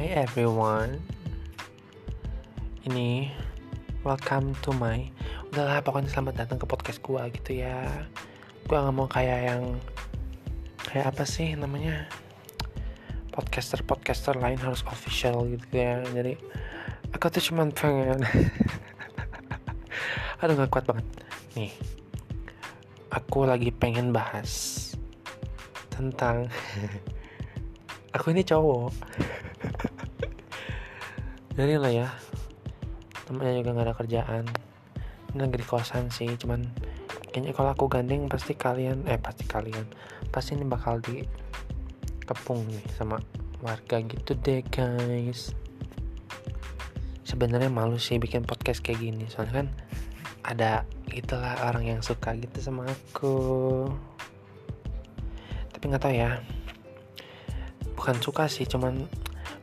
Hi everyone. Ini Welcome to my Udahlah pokoknya selamat datang ke podcast gua gitu ya. Gua gak mau kayak yang Kayak apa sih namanya? Podcaster-podcaster lain harus official gitu ya. Jadi Aku tuh cuma pengen Aduh gak kuat banget. Nih Aku lagi pengen bahas Tentang Aku ini cowok Jadi lah ya. Temennya juga gak ada kerjaan. Ini lagi di kosan sih Cuman Kayaknya kalau aku gandeng pasti kalian Eh pasti kalian Pasti ini bakal di Kepung nih sama warga gitu deh guys. Sebenarnya malu sih bikin podcast kayak gini Soalnya kan Ada gitulah orang yang suka gitu sama aku. Tapi nggak tahu ya. Bukan suka sih cuman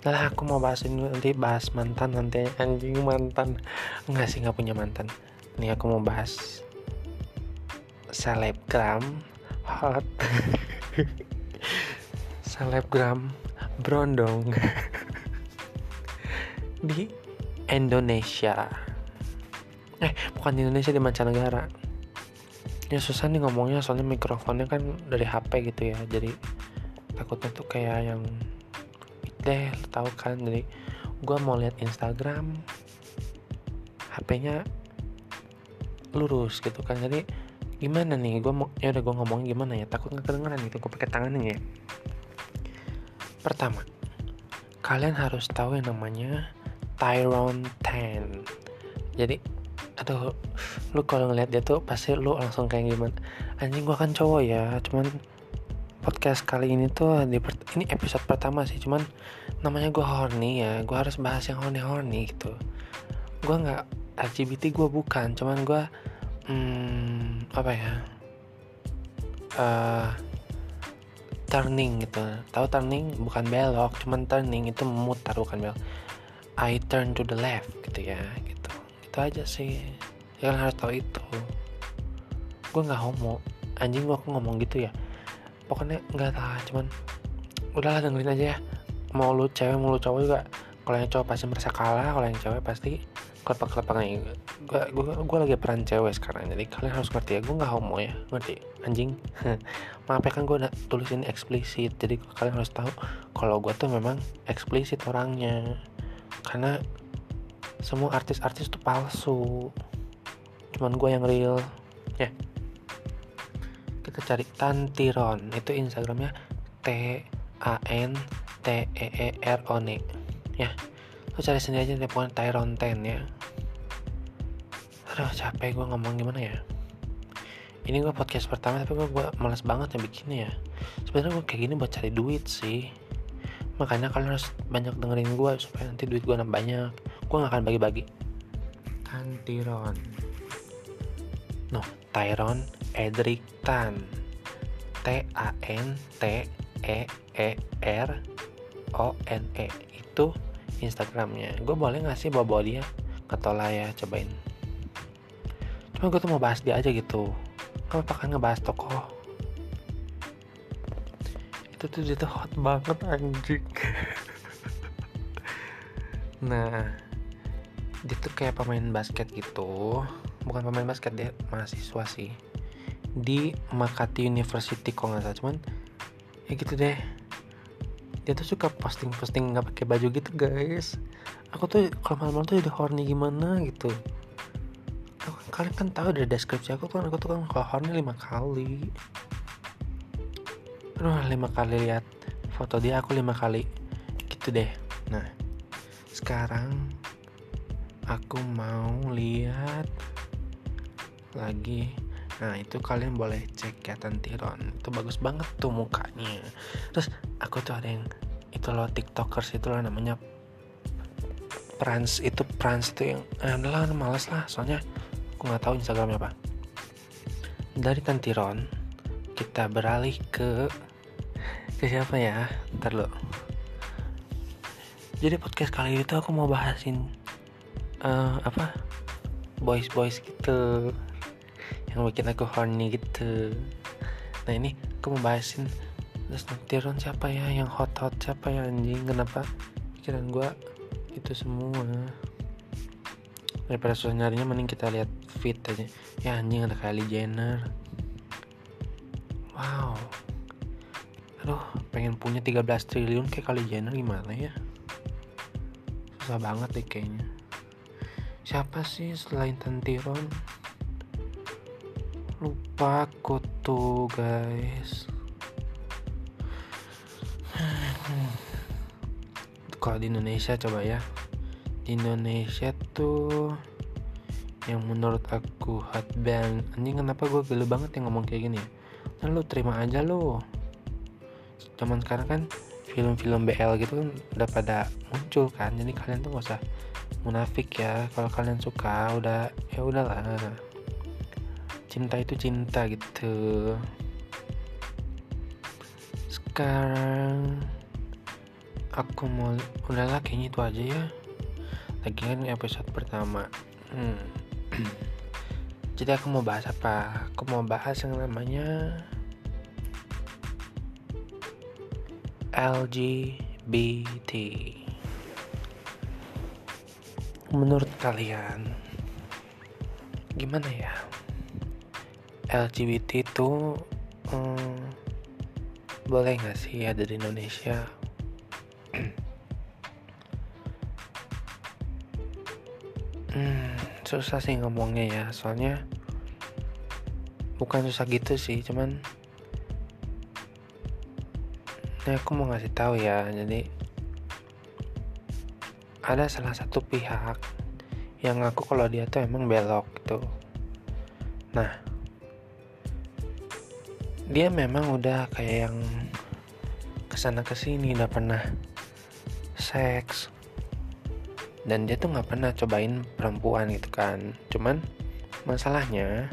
lah aku mau bahas ini nanti bahas mantan nanti. Anjing mantan. Enggak sih nggak punya mantan. Nih aku mau bahas selebgram hot. Selebgram brondong. Di Indonesia. Eh bukan di Indonesia di mancanegara. Ya susah nih ngomongnya soalnya mikrofonnya kan dari HP gitu ya. Jadi takutnya tuh kayak yang deh tau kan? Jadi gue mau lihat Instagram HP-nya lurus gitu kan. Jadi gimana nih? Gue mau ya udah gue ngomong gimana ya? Takut nggak kedengeran gitu gue pakai tangannya ya. Pertama kalian harus tahu yang namanya Tyrone 10 jadi aduh lu kalau ngeliat dia tuh pasti lu langsung kayak gimana? Anjing gue kan cowok ya cuman podcast kali ini tuh di ini episode pertama sih cuman namanya gue horny ya gue harus bahas yang horny horny gitu. Gue nggak LGBT gue bukan cuman gue hmm, apa ya uh, turning gitu. Tahu turning? Bukan belok cuman turning itu memutar bukan belok. I turn to the left gitu ya gitu. Itu aja sih. Kalian harus tahu itu. Gue nggak homo. Anjing gue ngomong gitu ya pokoknya nggak tahu cuman udahlah dengerin aja ya. Mau lu cewek mau lu cowok juga kalau yang cowok pasti merasa kalah kalau yang cewek pasti kelepak kelepakan gue gue gue lagi peran cewek sekarang jadi kalian harus ngerti ya gue nggak homo ya ngerti? Anjing. Maaf ya kan gue udah tulis ini eksplisit jadi kalian harus tahu kalau gue tuh memang eksplisit orangnya. Karena semua artis-artis tuh palsu. Cuman gue yang real. Ya. kita cari Tantiron. Itu Instagramnya T A N T E E R O N ya. Lo cari sendiri aja deh pokoknya Tyron 10 ya. Aduh capek gue ngomong gimana ya? Ini gue podcast pertama tapi gue, malas banget ya bikinnya ya. Sebenarnya gue kayak gini buat cari duit sih. Makanya kalian harus banyak dengerin gue supaya nanti duit gue nambah banyak. Gue gak akan bagi-bagi. Tantiron. No Tyron Edric Tan T A N T E E R O N E. Itu Instagramnya. Gue boleh ngasih bawa bawa dia? Kata lah ya cobain. Cuma gue tuh mau bahas dia aja gitu. Gak apa kan ngebahas tokoh itu tuh dia tuh hot banget anjing. Nah dia tuh kayak pemain basket gitu bukan pemain basket dia mahasiswa sih. Di Makati University kok nggak salah cuman ya gitu deh. Dia tuh suka posting-posting nggak pakai baju gitu guys. Aku tuh kalau malam-malam tuh jadi horny gimana gitu. Aku, kalian kan tahu dari deskripsi aku kan aku tuh kan kalau horny lima kali. Aduh lima kali lihat foto dia aku lima kali. Gitu deh. Nah sekarang aku mau lihat lagi. Nah itu kalian boleh cek ya Tantiron Itu bagus banget tuh mukanya. Terus aku tuh ada yang Itu loh tiktokers itu loh namanya Prans itu Prans itu yang eh, lah males lah. Soalnya aku nggak tahu Instagramnya apa. Dari Tantiron kita beralih ke ke siapa ya? Ntar lo jadi podcast kali ini tuh aku mau bahasin uh, apa? Boys boys gitu yang bikin aku horny gitu. Nah ini aku mau bahasin. Terus Tiron siapa ya? Yang hot hot siapa ya anjing? Kenapa pikiran gue itu semua? Daripada susah nyarinya mending kita lihat fit aja. Ya anjing ada Kylie Jenner. Wow. Aduh pengen punya 13 triliun kayak Kylie Jenner gimana ya? Susah banget deh kayaknya. Siapa sih selain Tantiron lupa aku tuh guys. Kalau di Indonesia coba ya. Di Indonesia tuh yang menurut aku hot band anjing kenapa gue gelo banget yang ngomong kayak gini nah lu terima aja lu. Zaman sekarang kan film-film BL gitu kan udah pada muncul kan. Jadi kalian tuh gak usah munafik ya. Kalau kalian suka udah ya udahlah cinta itu cinta gitu. Sekarang aku mau udahlah kayaknya itu aja ya. Lagi kan episode pertama. Hmm. jadi aku mau bahas apa? Aku mau bahas yang namanya LGBT menurut kalian gimana ya LGBT itu hmm, boleh nggak sih ada di Indonesia? Hmm, susah sih ngomongnya ya soalnya bukan susah gitu sih cuman ini aku mau ngasih tahu ya jadi ada salah satu pihak yang ngaku kalau dia tuh emang belok gitu. Nah dia memang udah kayak yang ke sana ke sini udah pernah seks. Dan dia tuh nggak pernah cobain perempuan gitu kan. Cuman masalahnya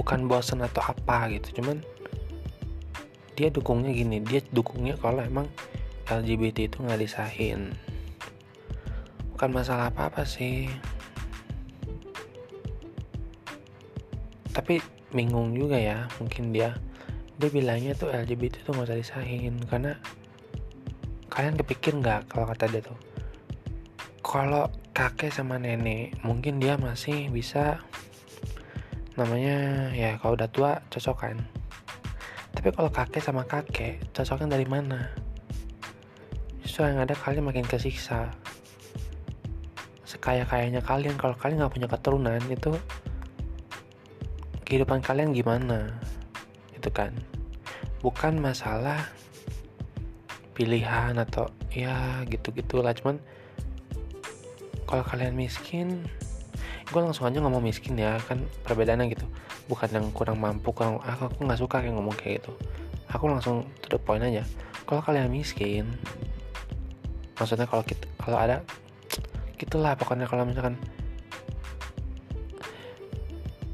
bukan bosen atau apa gitu cuman dia dukungnya gini dia dukungnya kalau emang LGBT itu nggak disahin bukan masalah apa apa sih tapi bingung juga ya mungkin dia dia bilangnya tuh LGBT itu nggak usah disahin karena kalian kepikir nggak kalau kata dia tuh kalau kakek sama nenek mungkin dia masih bisa namanya ya kalau udah tua cocok kan tapi kalau kakek sama kakek cocoknya dari mana? Justru yang ada kalian makin kesiksa. Sekaya kayanya kalian kalau kalian nggak punya keturunan itu kehidupan kalian gimana? Itu kan. Bukan masalah pilihan atau ya gitu gitulah cuman kalau kalian miskin gue langsung aja ngomong miskin ya kan perbedaannya gitu. Bukan yang kurang mampu kurang aku aku nggak suka kayak ngomong kayak gitu. Aku langsung to the point aja. Kalau kalian miskin maksudnya kalau kita kalau ada gitulah pokoknya. Kalau misalkan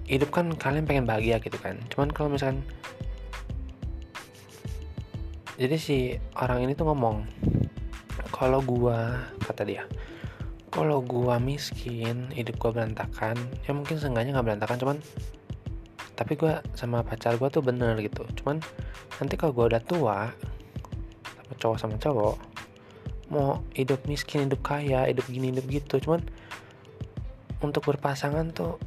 hidup kan kalian pengen bahagia gitu kan. Cuman kalau misalkan jadi si orang ini tuh ngomong kalau gua kata dia kalau gua miskin hidup gua berantakan ya mungkin seenggaknya nggak berantakan cuman tapi gua sama pacar gua tuh bener gitu. Cuman nanti kalau gua udah tua sama cowok sama cowok mau hidup miskin hidup kaya hidup gini hidup gitu cuman untuk berpasangan tuh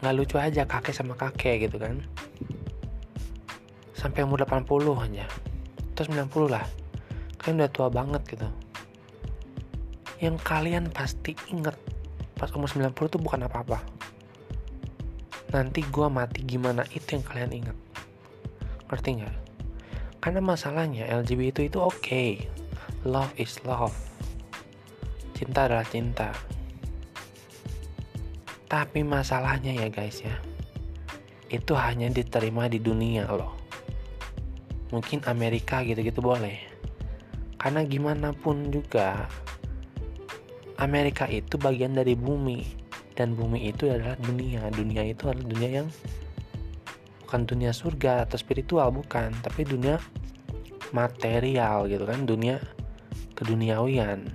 nggak lucu aja kakek sama kakek gitu kan. Sampai umur 80 aja. Atau 90 lah. Kalian udah tua banget gitu. Yang kalian pasti inget pas umur 90 tuh bukan apa-apa. Nanti gue mati gimana itu yang kalian inget ngerti nggak? Karena masalahnya LGBT itu oke. Okay. love is love. Cinta adalah cinta tapi masalahnya ya guys ya. Itu hanya diterima di dunia loh. Mungkin Amerika gitu-gitu boleh. Karena gimana pun juga Amerika itu bagian dari bumi. Dan bumi itu adalah dunia. Dunia itu adalah dunia yang bukan dunia surga atau spiritual bukan. Tapi dunia material gitu kan dunia keduniawian.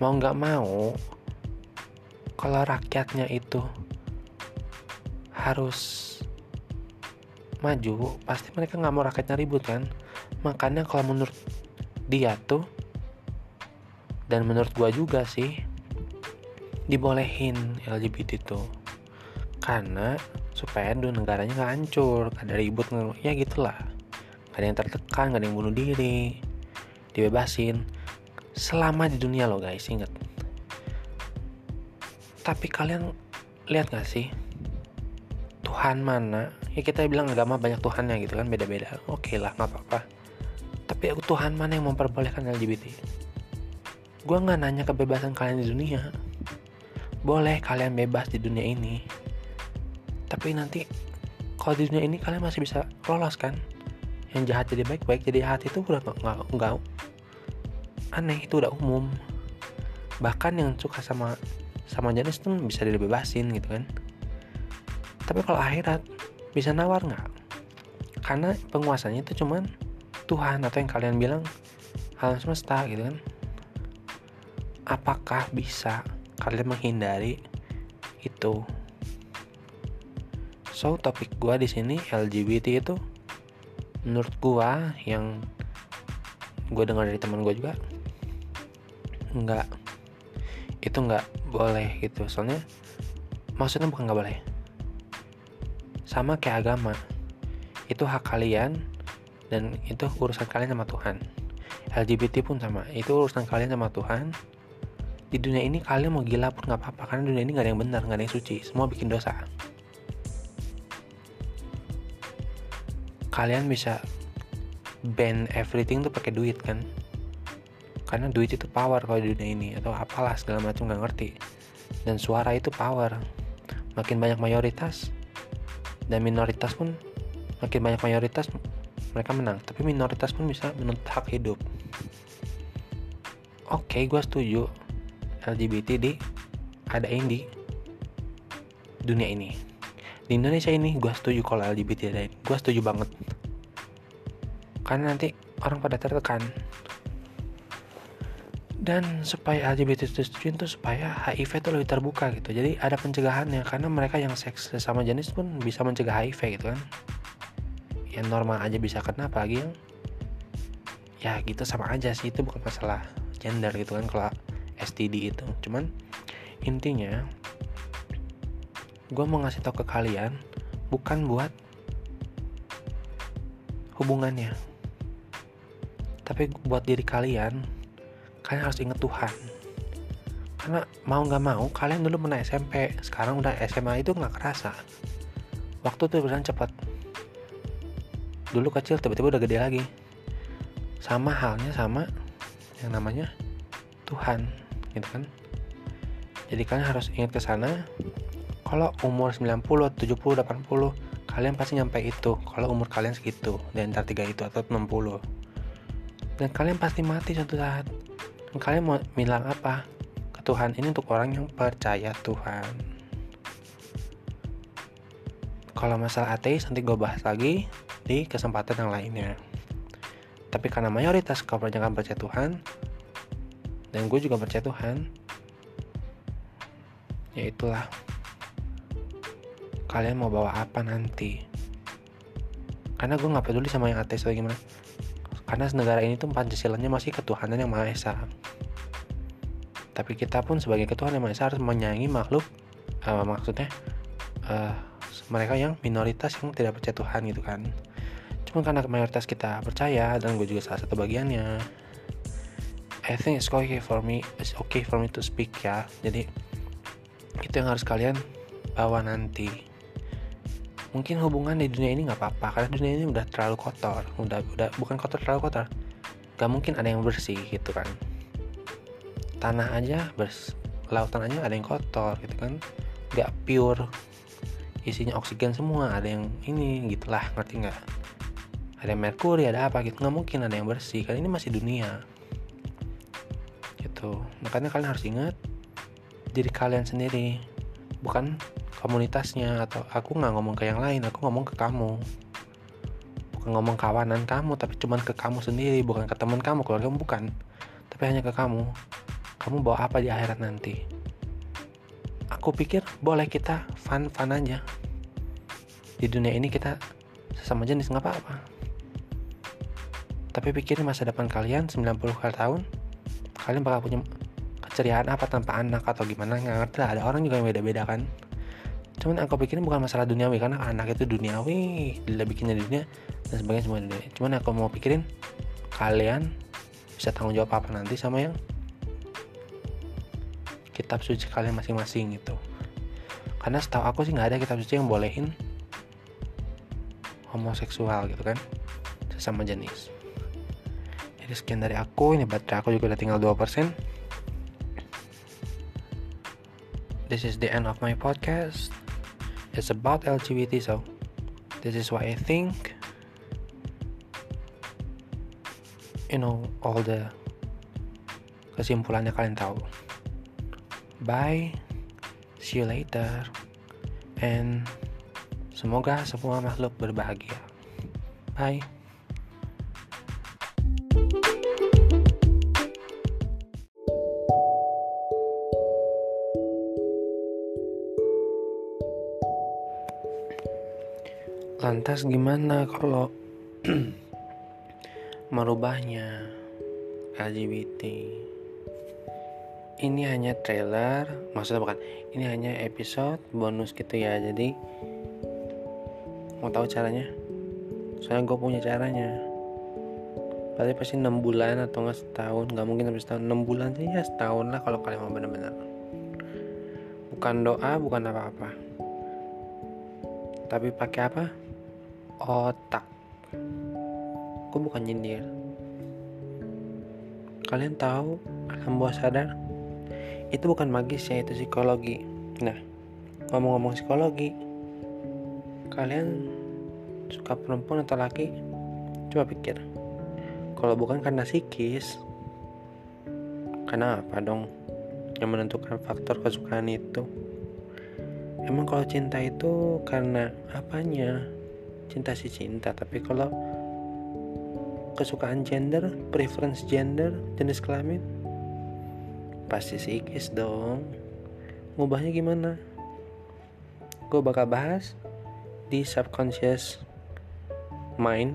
Mau nggak mau kalau rakyatnya itu harus maju pasti mereka nggak mau rakyatnya ribut kan? Makanya kalau menurut dia tuh dan menurut gua juga sih dibolehin LGBT itu karena supaya dua negaranya nggak hancur gak ada ribut ya gitulah. Gak ada yang tertekan gak ada yang bunuh diri dibebasin. Selama di dunia lo guys inget tapi kalian lihat gak sih? Tuhan mana? Ya kita bilang agama banyak Tuhannya gitu kan beda-beda. Oke okay lah nggak apa-apa. Tapi aku Tuhan mana yang memperbolehkan LGBT gue nggak nanya kebebasan kalian di dunia. Boleh kalian bebas di dunia ini. Tapi nanti kalau di dunia ini kalian masih bisa lolos kan? Yang jahat jadi baik-baik jadi jahat itu udah nggak nggak aneh itu udah umum. Bahkan yang suka sama sama jenis tuh bisa dibebasin gitu kan. Tapi kalau akhirat bisa nawar nggak? Karena penguasanya itu cuman Tuhan atau yang kalian bilang alam semesta gitu kan. Apakah bisa kalian menghindari itu? So topik gua di sini LGBT itu menurut gua yang gue dengar dari teman gue juga nggak itu nggak boleh gitu. Soalnya maksudnya bukan nggak boleh. Sama kayak agama. Itu hak kalian dan itu urusan kalian sama Tuhan. LGBT pun sama. Itu urusan kalian sama Tuhan. Di dunia ini kalian mau gila pun nggak apa-apa karena dunia ini nggak ada yang benar nggak ada yang suci. Semua bikin dosa. Kalian bisa ban everything tuh pakai duit kan karena duit itu power kalau di dunia ini atau apalah segala macam nggak ngerti. Dan suara itu power. Makin banyak mayoritas dan minoritas pun makin banyak mayoritas mereka menang. Tapi minoritas pun bisa menuntut hak hidup. Oke okay, gue setuju LGBT di adain di dunia ini. Di Indonesia ini gue setuju kalau LGBT ada gue setuju banget. Karena nanti orang pada tertekan dan supaya LGBT setuju itu supaya HIV itu lebih terbuka gitu. Jadi ada pencegahannya karena mereka yang seks sama jenis pun bisa mencegah HIV gitu kan. Yang normal aja bisa kena apalagi yang ya gitu sama aja sih itu bukan masalah gender gitu kan kalau STD itu. Cuman intinya gue mau ngasih tau ke kalian bukan buat hubungannya tapi buat diri kalian kalian harus inget Tuhan. Karena mau nggak mau kalian dulu pernah SMP sekarang udah SMA itu nggak kerasa. Waktu tuh berjalan cepat. Dulu kecil tiba-tiba udah gede lagi. Sama halnya sama yang namanya Tuhan gitu kan. Jadi kalian harus ingat ke sana kalau umur 90 70 80 kalian pasti nyampe itu kalau umur kalian segitu di antara tiga itu atau 60 dan kalian pasti mati suatu saat. dan kalian mau bilang apa ke Tuhan? Ini untuk orang yang percaya Tuhan. Kalau masalah ateis nanti gue bahas lagi di kesempatan yang lainnya. Tapi karena mayoritas kebanyakan percaya Tuhan dan gue juga percaya Tuhan ya itulah. Kalian mau bawa apa nanti? Karena gue nggak peduli sama yang ateis atau gimana karena negara ini tuh pancasilanya masih ketuhanan yang maha esa tapi kita pun sebagai ketuhanan yang maha harus menyayangi makhluk uh, maksudnya uh, mereka yang minoritas yang tidak percaya Tuhan gitu kan. Cuma karena mayoritas kita percaya dan gue juga salah satu bagiannya. I think it's okay for me it's okay for me to speak ya. Jadi itu yang harus kalian bawa nanti. Mungkin hubungan di dunia ini nggak apa-apa karena dunia ini udah terlalu kotor. Udah udah bukan kotor terlalu kotor. Gak mungkin ada yang bersih gitu kan tanah aja bers lautan aja ada yang kotor gitu kan. Nggak pure isinya oksigen semua ada yang ini gitulah ngerti nggak? Ada yang merkuri ada apa gitu nggak mungkin ada yang bersih kan ini masih dunia. Gitu. Makanya kalian harus ingat diri kalian sendiri bukan komunitasnya atau aku nggak ngomong ke yang lain aku ngomong ke kamu. Bukan ngomong kawanan kamu tapi cuman ke kamu sendiri bukan ke teman kamu keluarga kamu bukan. Tapi hanya ke kamu kamu bawa apa di akhirat nanti? Aku pikir boleh kita fun fun aja. Di dunia ini kita sesama jenis nggak apa-apa. Tapi pikirin masa depan kalian 90 kali tahun kalian bakal punya keceriaan apa tanpa anak atau gimana? Nggak ngerti lah ada orang juga yang beda-beda kan. Cuman aku pikirin bukan masalah duniawi karena anak itu duniawi dia bikinnya di dunia dan sebagainya semua dunia. Cuman aku mau pikirin kalian bisa tanggung jawab apa nanti sama yang kitab suci kalian masing-masing gitu. Karena setahu aku sih nggak ada kitab suci yang bolehin homoseksual gitu kan sesama jenis. Jadi sekian dari aku ini baterai aku juga udah tinggal 2% this is the end of my podcast. It's about LGBT so this is what I think. You know all the kesimpulannya kalian tahu bye. See you later. And semoga semua makhluk berbahagia. Bye. Lantas gimana kalau merubahnya? LGBT? Ini hanya trailer, maksudnya bukan. Ini hanya episode bonus gitu ya. Jadi mau tahu caranya? Soalnya gue punya caranya. Berarti pasti 6 bulan atau enggak setahun, nggak mungkin sampai setahun. 6 bulan sih ya setahun lah kalau kalian mau bener-bener. Bukan doa, bukan apa-apa. Tapi pakai apa? otak gue bukan nyindir kalian tahu alam bawah sadar itu bukan magis ya itu psikologi. Nah ngomong-ngomong psikologi kalian suka perempuan atau laki? Coba pikir. Kalau bukan karena psikis karena apa dong yang menentukan faktor kesukaan itu? Emang kalau cinta itu karena apanya? Cinta sih cinta tapi kalau kesukaan gender preference gender jenis kelamin pasti psikis dong. Ngubahnya gimana? Gue bakal bahas di subconscious mind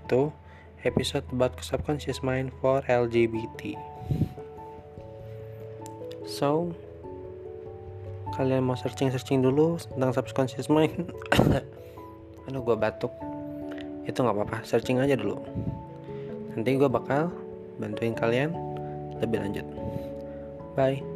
itu episode about subconscious mind for LGBT so kalian mau searching-searching dulu tentang subconscious mind? Aduh gue batuk. Itu nggak apa-apa searching aja dulu. Nanti gue bakal bantuin kalian lebih lanjut bye